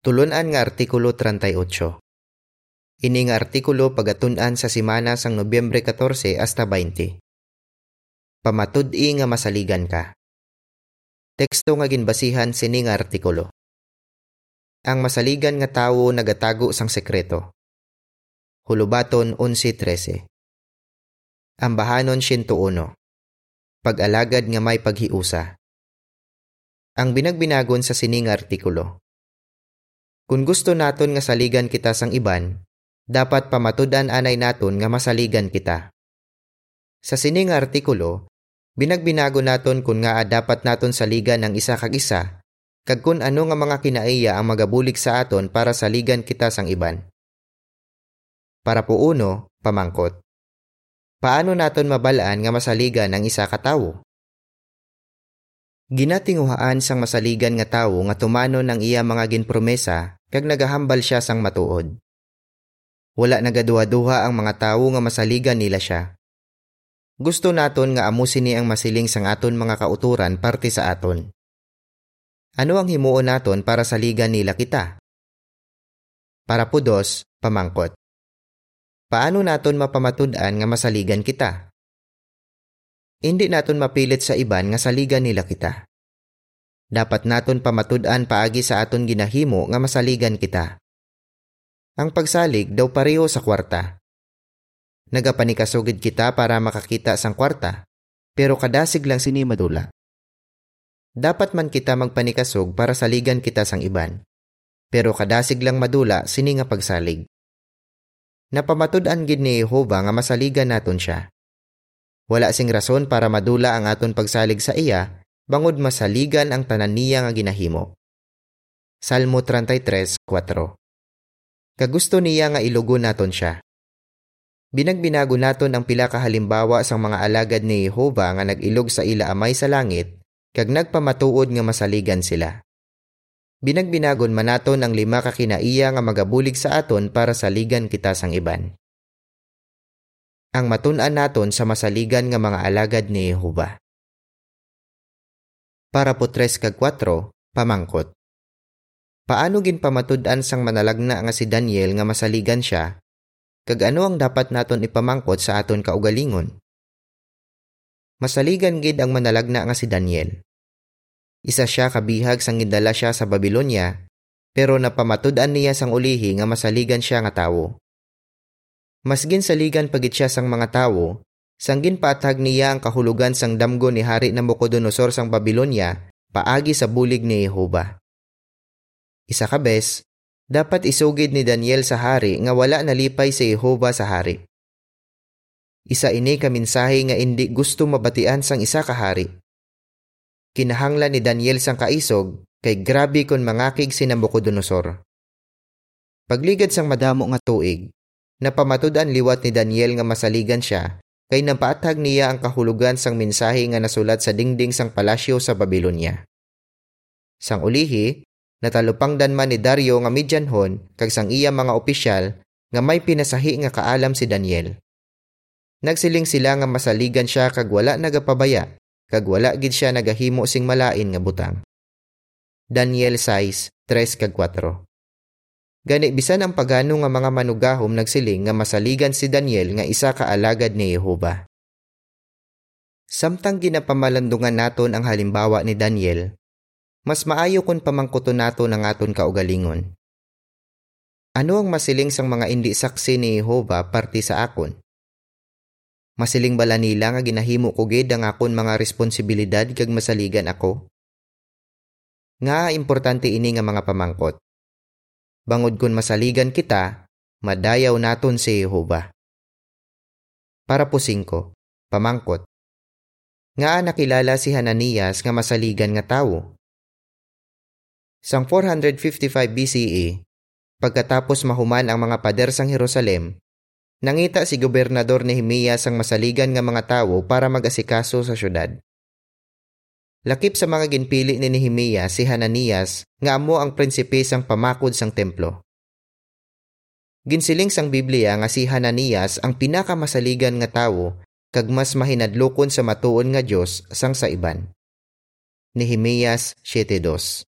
Tulunan nga Artikulo 38. Ini nga artikulo pagatunan sa simana sang Nobyembre 14 hasta 20. Pamatud-i nga masaligan ka. Teksto nga ginbasihan sini nga artikulo. Ang masaligan nga tawo nagatago sang sekreto. Hulubaton 11.13 Ambahanon 101 Pag-alagad nga may paghiusa. Ang binagbinagon sa sining artikulo. Kung gusto naton nga saligan kita sang iban, dapat pamatudan anay naton nga masaligan kita. Sa sining artikulo, binagbinago naton kung nga dapat naton saligan ng isa kag isa, kag kun ano nga mga kinaiya ang magabulig sa aton para saligan kita sang iban. Para po uno, pamangkot. Paano naton mabalaan nga masaligan ang isa ka tawo? Ginatinguhaan sang masaligan nga tawo nga tumano ng iya mga ginpromesa kag nagahambal siya sang matuod. Wala nagaduha-duha ang mga tawo nga masaligan nila siya. Gusto naton nga amusin ni ang masiling sang aton mga kauturan parte sa aton. Ano ang himuon naton para saligan nila kita? Para po dos, pamangkot. Paano naton mapamatud-an nga masaligan kita? Hindi naton mapilit sa iban nga saligan nila kita. Dapat naton pamatud-an paagi sa aton ginahimo nga masaligan kita. Ang pagsalig daw pareho sa kwarta. Nagapanikasugid kita para makakita sang kwarta, pero kadasig lang sini madula. Dapat man kita magpanikasog para saligan kita sang iban, pero kadasig lang madula sini nga pagsalig. Napamatud-an gid ni Jehova nga masaligan naton siya. Wala sing rason para madula ang aton pagsalig sa iya, bangod masaligan ang tanan niya nga ginahimo. Salmo 33:4 Kagusto niya nga ilugo naton siya. Binagbinago naton ang pila ka halimbawa sang mga alagad ni Jehova nga nagilog sa ila amay sa langit kag nagpamatuod nga masaligan sila. Binagbinagon man naton ang lima ka kinaiya nga magabulig sa aton para saligan kita sang iban ang matun-an naton sa masaligan nga mga alagad ni Jehova. Para po 3 kag 4, pamangkot. Paano gin pamatud-an sang manalagna nga si Daniel nga masaligan siya, kag ano ang dapat naton ipamangkot sa aton kaugalingon? Masaligan gid ang manalagna nga si Daniel. Isa siya kabihag sang gindala siya sa Babylonia, pero napamatud-an niya sang ulihi nga masaligan siya nga tawo. Mas ginsaligan pagit siya sang mga tawo, sanggin patag niya ang kahulugan sang damgo ni Hari Nabucodonosor sang Babylonia, paagi sa bulig ni Jehova. Isa ka bes, dapat isugid ni Daniel sa hari nga wala nalipay si Jehova sa hari. Isa ini ka mensahe nga indi gusto mabatian sang isa ka hari. Kinahanglan ni Daniel sang kaisog kay grabe kon mangakig si Nabucodonosor. Pagligad sang madamo nga tuig, Napamatudan liwat ni Daniel nga masaligan siya, kay napaatag niya ang kahulugan sang mensahe nga nasulat sa dingding sang palasyo sa Babylonia. Sang ulihi, natalupangdan man ni Dario nga midyanhon kag sang iya mga opisyal nga may pinasahi nga kaalam si Daniel. Nagsiling sila nga masaligan siya kag wala nagapabaya, kag wala gid siya nagahimo sing malain nga butang. Daniel 6, 3 kag 4 Gani bisan ang pagano nga mga manugahom nagsiling nga masaligan si Daniel nga isa ka alagad ni Jehova. Samtang ginapamalandungan naton ang halimbawa ni Daniel, mas maayo kon pamangkuto nato ng aton kaugalingon. Ano ang masiling sang mga indi saksi ni Jehova parti sa akon? Masiling bala nila nga ginahimo ko gid ang akon mga responsibilidad kag masaligan ako? Nga importante ini nga mga pamangkot. Bangod kun masaligan kita, madayaw naton si Jehova. Para po singko, pamangkot. Nga nakilala si Hananias nga masaligan nga tawo. Sang 455 BCE, pagkatapos mahuman ang mga pader sang Jerusalem, nangita si Gobernador Nehemias ang masaligan nga mga tawo para mag-asikaso sa syudad. Lakip sa mga ginpili ni Nehemiah si Hananias nga amo ang prinsipe sang pamakod sang templo. Ginsiling sang Biblia nga si Hananias ang pinakamasaligan nga tawo kag mas mahinadlokon sa matuon nga Dios sang sa iban. Nehemias 7:2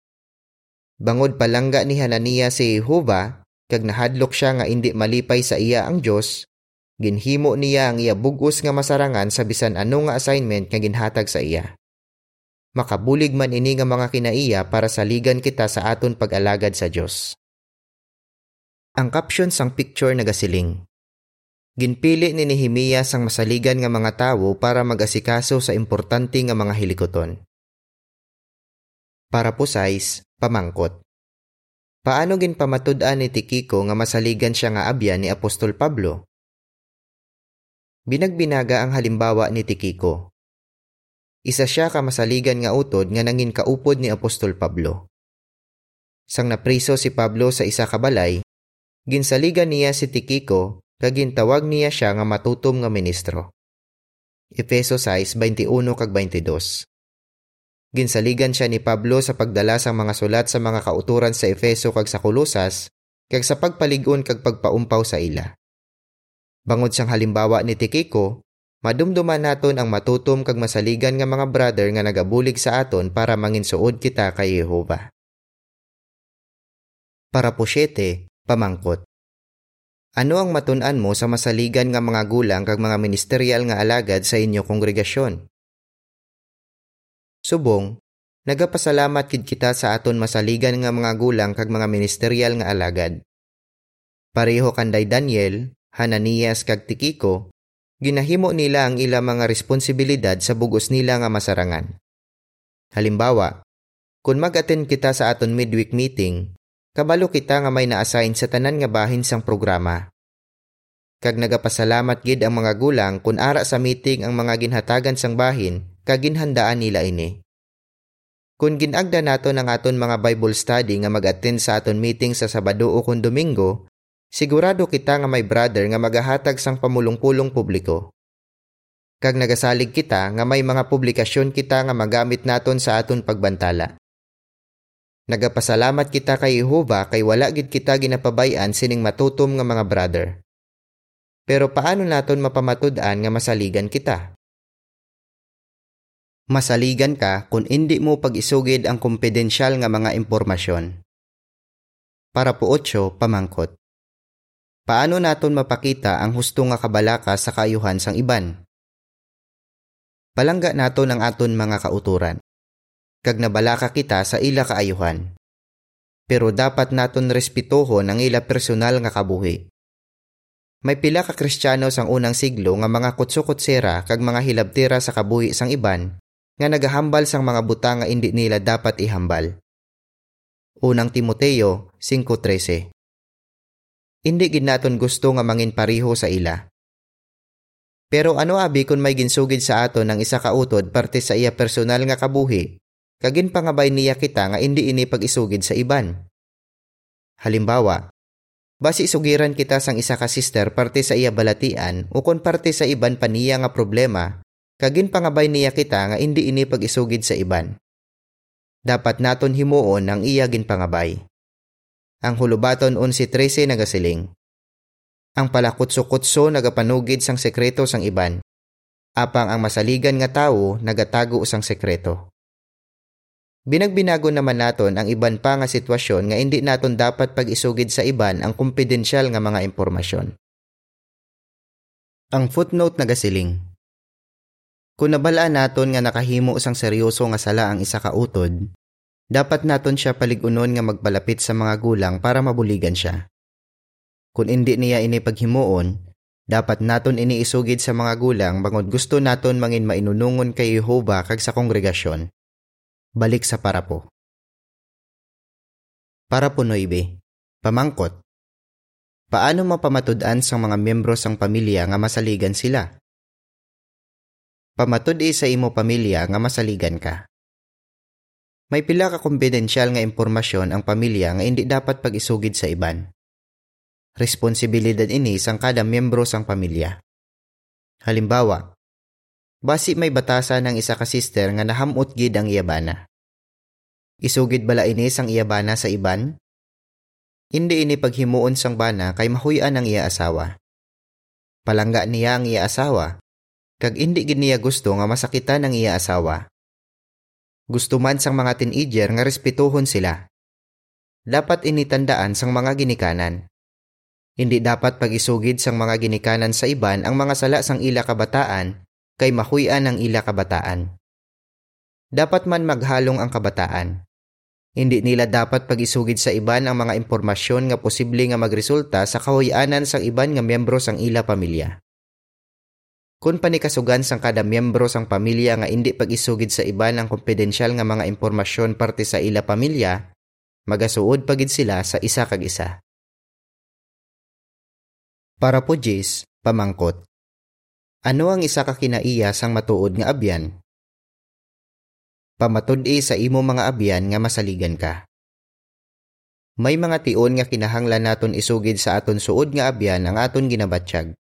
Bangod palangga ni Hanania si Jehova, kag nahadlok siya nga indi malipay sa iya ang Dios, ginhimo niya ang iya bugos nga masarangan sa bisan ano nga assignment nga ginhatag sa iya. Makabulig man ini nga mga kinaiya para saligan kita sa aton pag-alagad sa Dios. Ang caption sang picture nagasiling. Ginpili ni Nehemiah sang masaligan nga mga tawo para mag-asikaso sa importante nga mga hilikoton. Para po size, pamangkot. Paano gin pamatud-an ni Tikiko nga masaligan siya nga abya ni Apostol Pablo? Binagbinaga ang halimbawa ni Tikiko. Isa siya ka masaligan nga utod nga nangin kaupod ni Apostol Pablo. Sang napriso si Pablo sa isa ka balay, ginsaligan niya si Tikiko kagintawag niya siya nga matutom nga ministro. Efeso 6:21 kag 22. Ginsaligan siya ni Pablo sa pagdala sa mga sulat sa mga kauturan sa Efeso kag sa Kolosas kag sa pagpaligon kag pagpaumpaw sa ila. Bangod siyang halimbawa ni Tikiko, madumduman naton ang matutom kag masaligan nga mga brother nga nagabulig sa aton para manginsuod kita kay Jehova. Para po siyete, pamangkot. Ano ang matun-an mo sa masaligan nga mga gulang kag mga ministerial nga alagad sa inyo kongregasyon? Subong, nagapasalamat kid kita sa aton masaligan nga mga gulang kag mga ministerial nga alagad. Pareho kanday Daniel, Hananias kag Tikiko, ginahimo nila ang ila mga responsibilidad sa bugos nila nga masarangan. Halimbawa, kung mag-attend kita sa aton midweek meeting, kabalo kita nga may na-assign sa tanan nga bahin sang programa. Kag nagapasalamat gid ang mga gulang kun ara sa meeting ang mga ginhatagan sang bahin kag ginhandaan nila ini. Kung ginagda nato ng aton mga Bible study nga mag-attend sa aton meeting sa Sabado o kung Domingo, sigurado kita nga may brother nga magahatag sang pamulong-pulong publiko. Kag nagasalig kita nga may mga publikasyon kita nga magamit naton sa aton pagbantala. Nagapasalamat kita kay Jehova kay wala gid kita ginapabayan sining matutom nga mga brother. Pero paano naton mapamatud-an nga masaligan kita? Masaligan ka kung hindi mo pag-isugid ang kompedensyal nga mga impormasyon. Para po 8, pamangkot. Paano naton mapakita ang husto nga kabalaka sa kayuhan sang iban? Palangga naton ang aton mga kauturan kag nabalaka kita sa ila kaayuhan. Pero dapat naton respetuhon ang ila personal nga kabuhi. May pila ka kristyano sang unang siglo nga mga kutsukutsera kag mga hilabtira sa kabuhi sang iban nga nagahambal sang mga buta nga indi nila dapat ihambal. Unang Timoteo 5.13 Hindi gid naton gusto nga mangin pariho sa ila. Pero ano abi kung may ginsugid sa aton ng isa ka utod parte sa iya personal nga kabuhi kagin pangabay niya kita nga hindi ini pag-isugid sa iban. Halimbawa, basi sugiran kita sang isa ka sister parte sa iya balatian o kon parte sa iban pa niya nga problema, kagin pangabay niya kita nga hindi ini pag-isugid sa iban. Dapat naton himuon ang iya ginpangabay. Ang hulubaton 11.13 nagasiling. Ang palakutso-kutso nagapanugid sang sekreto sang iban. Apang ang masaligan nga tawo nagatago sang sekreto. Binagbinago naman naton ang iban pa nga sitwasyon nga hindi naton dapat pag-isugid sa iban ang kumpidensyal nga mga impormasyon. Ang footnote nagasiling. Kung nabalaan naton nga nakahimo sang seryoso nga sala ang isa ka utod, dapat naton siya paligunon nga magbalapit sa mga gulang para mabuligan siya. Kung hindi niya ini paghimuon, dapat naton ini isugid sa mga gulang bangod gusto naton mangin mainunungon kay Jehova kag sa kongregasyon balik sa parapo. Parapo 9. Pamangkot. Paano mapamatud-an sa mga membro sang pamilya nga masaligan sila? Pamatud sa imo pamilya nga masaligan ka. May pila ka kumpidensyal nga impormasyon ang pamilya nga hindi dapat pag-isugid sa iban. Responsibilidad ini sang kada membro sang pamilya. Halimbawa, Basi may batasan ng isa ka sister nga nahamot gid ang iyabana. Isugid bala ini sang iyabana sa iban? Hindi ini paghimuon sang bana kay mahuyan ang iya asawa. Palangga niya ang iya asawa, kag hindi gid niya gusto nga masakitan ang iya asawa. Gusto man sang mga teenager nga respetuhon sila. dapat initandaan sang mga ginikanan. Hindi dapat pag-isugid sang mga ginikanan sa iban ang mga sala sang ila kabataan kay mahuyan ang ila kabataan. Dapat man maghalong ang kabataan. Hindi nila dapat pag-isugid sa iban ang mga impormasyon nga posible nga magresulta sa kahuyanan sang iban nga miyembro sang ila pamilya. Kung panikasugan sang kada miyembro sang pamilya nga hindi pag-isugid sa iban ang kompedensyal nga mga impormasyon parte sa ila pamilya, magasuod pagid sila sa isa kag isa. Para po Jis, pamangkot. Ano ang isa ka kinaiya sang matuod nga abyan? Pamatudi sa imo mga abyan nga masaligan ka. May mga tion nga kinahanglan naton isugid sa aton suod nga abyan ang aton ginabatsyag.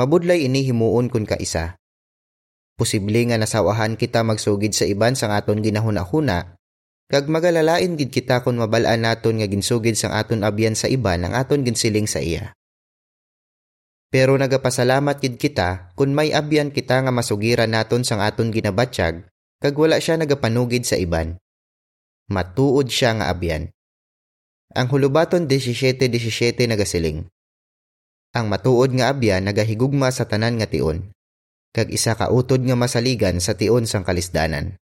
Mabudlay ini himuon kun ka isa. Posible nga nasawahan kita magsugid sa iban sang aton ginahuna-huna kag magalalain gid kita kun mabalaan naton nga ginsugid sang aton abyan sa iban ang aton ginsiling sa iya. Pero nagapasalamat gid kita kung may abyan kita nga masugiran naton sang aton ginabatsyag kag wala siya nagapanugid sa iban. Matuod siya nga abyan. Ang hulubaton 17-17 nagasiling. Ang matuod nga abyan nagahigugma sa tanan nga tion, kag isa ka utod nga masaligan sa tion sang kalisdanan.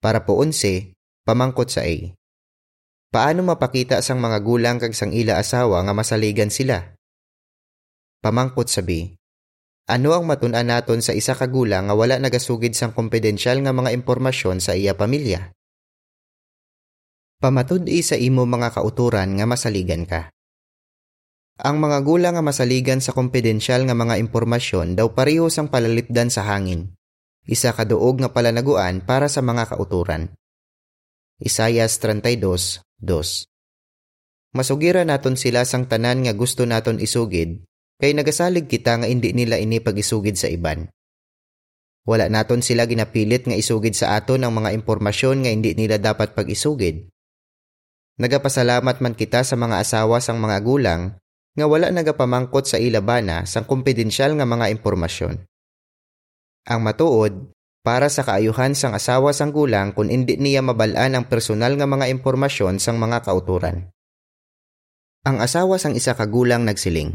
Para po unse, pamangkot sa A. Paano mapakita sang mga gulang kag sang ila asawa nga masaligan sila? Pamangkot sabi, ano ang matun-an naton sa isa ka gulang nga wala nagasugid sang kompedensyal nga mga impormasyon sa iya pamilya? Pamatud-i sa imo mga kauturan nga masaligan ka. Ang mga gulang nga masaligan sa kompedensyal nga mga impormasyon daw pareho sang palalipdan sa hangin. Isa ka duog nga palanaguan para sa mga kauturan. Isayas 32:2 Masugira naton sila sang tanan nga gusto naton isugid kay nagasalig kita nga hindi nila ini pagisugid sa iban. Wala naton sila ginapilit nga isugid sa aton ang mga impormasyon nga hindi nila dapat pag-isugid. Nagapasalamat man kita sa mga asawa sang mga gulang nga wala nagapamangkot sa ilabana sang kompedensyal nga mga impormasyon. Ang matuod, para sa kaayuhan sang asawa sang gulang kung hindi niya mabalaan ang personal nga mga impormasyon sang mga kauturan. Ang asawa sang isa ka gulang nagsiling.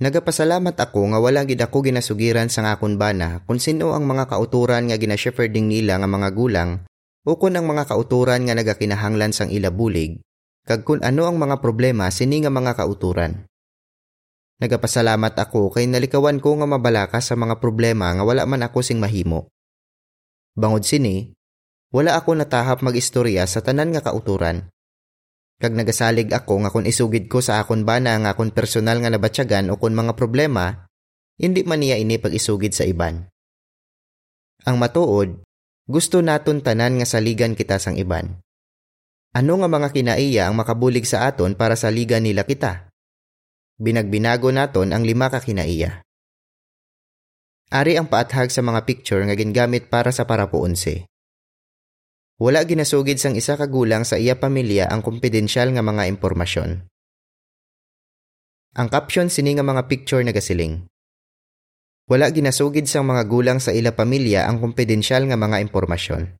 Nagapasalamat ako nga wala gid ako ginasugiran sa akon bana kung sino ang mga kauturan nga ginashepherding nila nga mga gulang o kung ang mga kauturan nga nagakinahanglan sang ila bulig kag kung ano ang mga problema sini nga mga kauturan. Nagapasalamat ako kay nalikawan ko nga mabalaka sa mga problema nga wala man ako sing mahimo. Bangod sini, wala ako natahap magistorya sa tanan nga kauturan Kag nagasalig ako nga kung isugid ko sa akon bana nga akon personal nga nabatsyagan o kung mga problema, hindi man niya ini pag isugid sa iban. Ang matuod, gusto naton tanan nga saligan kita sang iban. Ano nga mga kinaiya ang makabulig sa aton para saligan nila kita? Binagbinago naton ang lima ka kinaiya. Ari ang paathag sa mga picture nga gingamit para sa parapuonse. Wala ginasugid sang isa ka gulang sa iya pamilya ang kompedensyal nga mga impormasyon. Ang caption sini nga mga picture nagasiling. Wala ginasugid sang mga gulang sa ila pamilya ang kompedensyal nga mga impormasyon.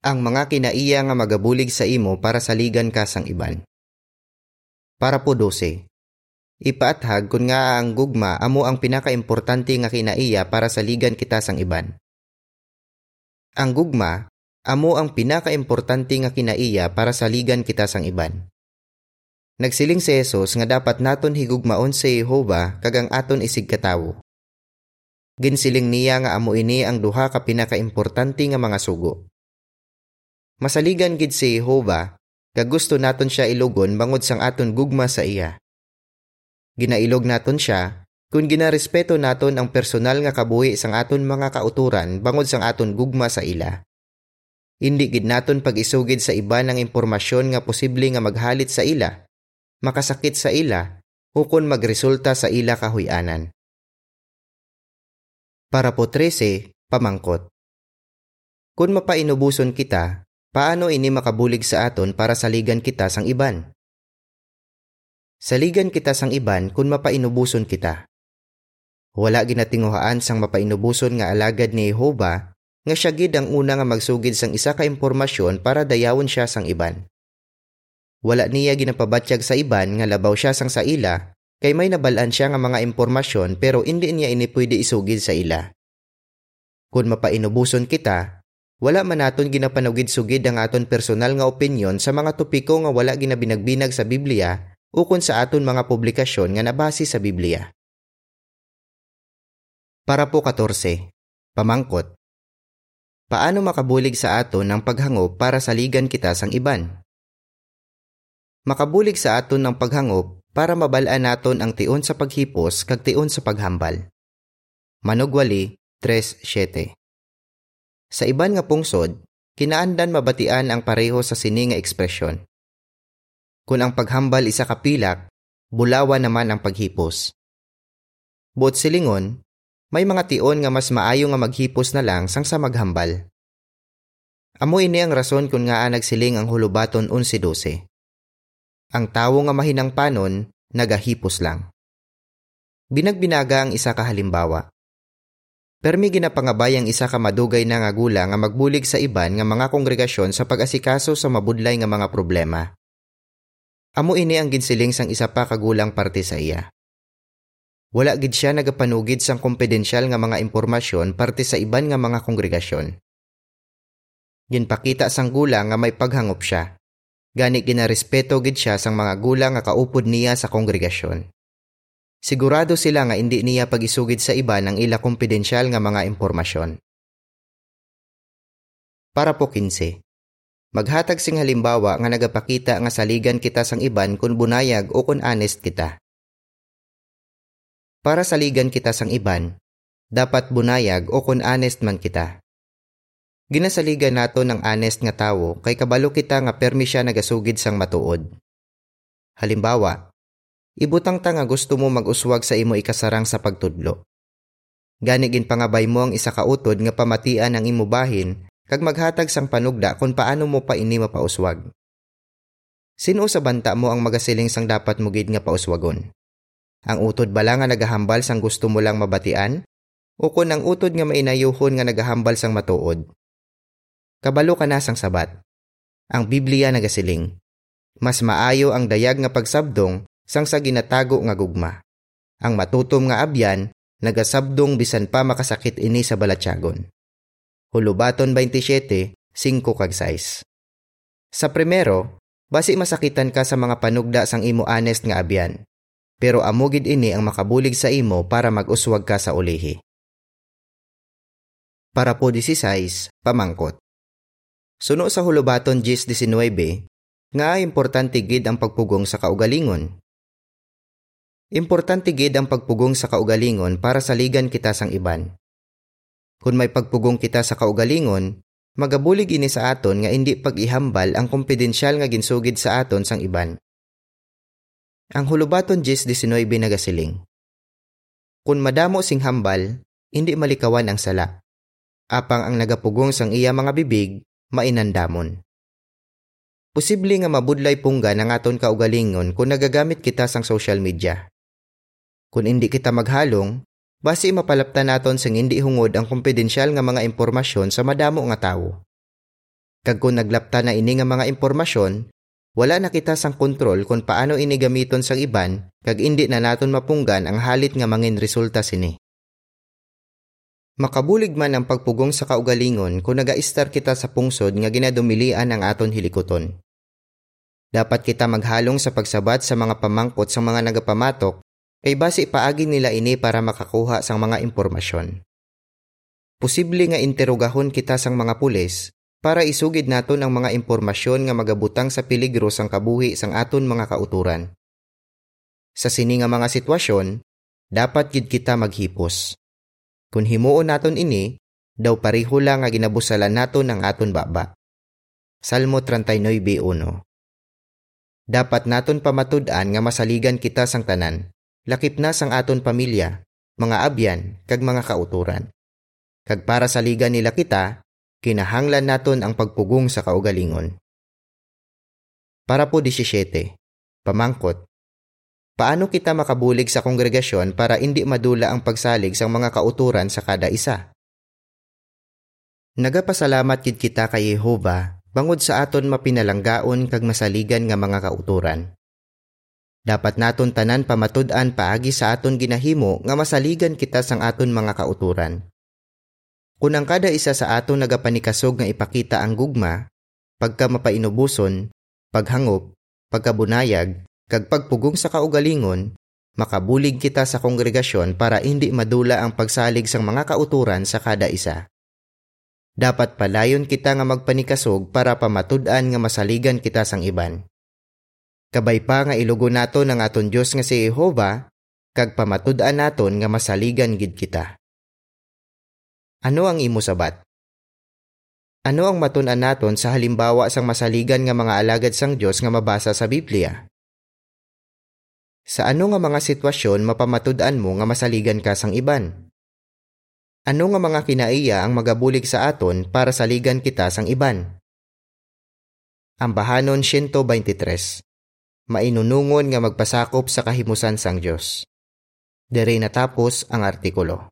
Ang mga kinaiya nga magabulig sa imo para saligan ka sang iban. Para po 12. Ipaathag kun nga ang gugma amo ang pinakaimportante nga kinaiya para saligan kita sang iban. Ang gugma, amo ang pinakaimportante nga kinaiya para saligan kita sang iban. Nagsiling si Jesus nga dapat naton higugmaon sa Jehova kag ang aton isig katawo. Ginsiling niya nga amo ini ang duha ka pinakaimportante nga mga sugo. Masaligan gid si Jehova kag gusto naton siya ilugon bangod sang aton gugma sa iya. Ginailog naton siya kung ginarespeto naton ang personal nga kabuhi sang aton mga kauturan bangod sang aton gugma sa ila. Hindi gid naton pag-isugid sa iba ng impormasyon nga posible nga maghalit sa ila, makasakit sa ila, kung magresulta sa ila kahuyanan. Para po 13, pamangkot. Kung mapainubuson kita, paano ini makabulig sa aton para saligan kita sang iban? Saligan kita sang iban kung mapainubuson kita. Wala ginatinguhaan sang mapainubuson nga alagad ni Jehova nga siya gid ang una nga magsugid sang isa ka impormasyon para dayawon siya sang iban. Wala niya ginapabatyag sa iban nga labaw siya sang sa ila kay may nabalaan siya nga mga impormasyon pero hindi niya ini pwede isugid sa ila. Kung mapainubuson kita, wala man naton ginapanugid sugid ang aton personal nga opinyon sa mga topiko nga wala ginabinagbinag sa Biblia ukon sa aton mga publikasyon nga nabase sa Biblia. Para po 14. Pamangkot. Paano makabulig sa aton ng paghangop para saligan kita sang iban? Makabulig sa aton ng paghangop para mabalaan naton ang tion sa paghipos kag tion sa paghambal. Manugwali 3.7 Sa iban nga pungsod, kinaandan mabatian ang pareho sa sini nga ekspresyon. Kung ang paghambal isa kapilak, bulawa naman ang paghipos. Buot silingon, may mga tion nga mas maayo nga maghipos na lang sang sa maghambal. Amo ini ang rason kung nga nagsiling ang hulubaton 11-12. Ang tawo nga mahinang panon, nagahipos lang. Binagbinaga ang isa ka halimbawa. Permi ginapangabay ang isa ka madugay na nga gula nga magbulig sa iban nga mga kongregasyon sa pag-asikaso sa mabudlay nga mga problema. Amo ini ang ginsiling sang isa pa kagulang parte sa iya. Wala gid siya nagapanugid sang kompedensyal nga mga impormasyon parte sa iban nga mga kongregasyon. Ginpakita sang gulang nga may paghangop siya. Gani ginarespeto gid siya sang mga gulang nga kaupod niya sa kongregasyon. Sigurado sila nga hindi niya pagisugid sa iba ng ila kompedensyal nga mga impormasyon. Para po 15. Maghatag sing halimbawa nga nagapakita nga saligan kita sang iban kung bunayag o kung honest kita. Para saligan kita sang iban, dapat bunayag o kung honest man kita. Ginasaligan nato ng honest nga tawo kay kabalo kita nga permi siya nagasugid sang matuod. Halimbawa, ibutang ta nga gusto mo mag-uswag sa imo ikasarang sa pagtudlo. Gani gin pangabay mo ang isa ka utod nga pamatian ang imo bahin kag maghatag sang panugda kung paano mo pa ini mapauswag. Sino sa banta mo ang magasiling sang dapat mo gid nga pauswagon? Ang utod bala nga nagahambal sang gusto mo lang mabatian? O kung ang utod nga mainayuhon nga nagahambal sang matuod? Kabalo ka na sang sabat. Ang Biblia nagasiling. Mas maayo ang dayag nga pagsabdong sang sa ginatago nga gugma. Ang matutom nga abyan nagasabdong bisan pa makasakit ini sa balatyagon. Hulubaton 27, 5 kag 6. Sa primero, basi masakitan ka sa mga panugda sang imo honest nga abyan pero amugid ini ang makabulig sa imo para mag-uswag ka sa ulihi. Para po 16, pamangkot. Suno sa hulubaton 10-19, nga importante gid ang pagpugong sa kaugalingon. Importante gid ang pagpugong sa kaugalingon para saligan kita sang iban. Kung may pagpugong kita sa kaugalingon, magabulig ini sa aton nga hindi pag-ihambal ang kompedensyal nga ginsugid sa aton sang iban. Ang hulubaton 10-19 nagasiling. Kung madamo sing hambal, hindi malikawan ang sala. Apang ang nagapugong sang iya mga bibig, mainandamon. Posible nga mabudlay pungga ng aton kaugalingon kung nagagamit kita sang social media. Kung hindi kita maghalong, basi mapalaptan naton sang hindi hungod ang kompedensyal nga mga impormasyon sa madamo nga tawo. Kag kung naglapta na ini nga mga impormasyon, wala na kita sang kontrol kung paano ini gamiton sang iban kag indi na naton mapunggan ang halit nga mangin resulta sini. Makabulig man ang pagpugong sa kaugalingon kung nagaistar kita sa pungsod nga ginadumilian ang aton hilikoton. Dapat kita maghalong sa pagsabat sa mga pamangkot sa mga nagapamatok kay basi paagi nila ini para makakuha sang mga impormasyon. Posible nga interogahon kita sang mga pulis para isugid naton ang mga impormasyon nga magabutang sa peligro sang kabuhi sang aton mga kauturan. Sa sini nga mga sitwasyon, dapat gid kita maghipos. Kung himuon naton ini, daw pareho lang nga ginabusalan naton ang aton baba. Salmo 39:1. Dapat naton pamatud-an nga masaligan kita sang tanan, lakip na sang aton pamilya, mga abyan kag mga kauturan. Kag para saligan nila kita, kinahanglan naton ang pagpugong sa kaugalingon. Para po 17. Pamangkot. Paano kita makabulig sa kongregasyon para hindi madula ang pagsalig sa mga kauturan sa kada isa? Nagapasalamat gid kita kay Jehova bangod sa aton mapinalanggaon kag masaligan nga mga kauturan. Dapat naton tanan pamatud-an paagi sa aton ginahimo nga masaligan kita sang aton mga kauturan. Kung ang kada isa sa aton nagapanikasog nga ipakita ang gugma, pagka mapainubuson, paghangop, pagkabunayag, kag pagpugong sa kaugalingon, makabulig kita sa kongregasyon para hindi madula ang pagsalig sang mga kauturan sa kada isa. Dapat palayon kita nga magpanikasog para pamatud-an nga masaligan kita sang iban. Kabay pa nga ilugo nato ng aton Dios nga si Jehova, kag pamatud-an naton nga masaligan gid kita. Ano ang imo sabat? Ano ang matun-an naton sa halimbawa sang masaligan nga mga alagad sang Dios nga mabasa sa Biblia? Sa ano nga mga sitwasyon mapamatud-an mo nga masaligan ka sang iban? Ano nga mga kinaiya ang magabulig sa aton para saligan kita sang iban? Ambahanon 123 Mainunungon nga magpasakop sa kahimusan sang Dios. Dere natapos ang artikulo.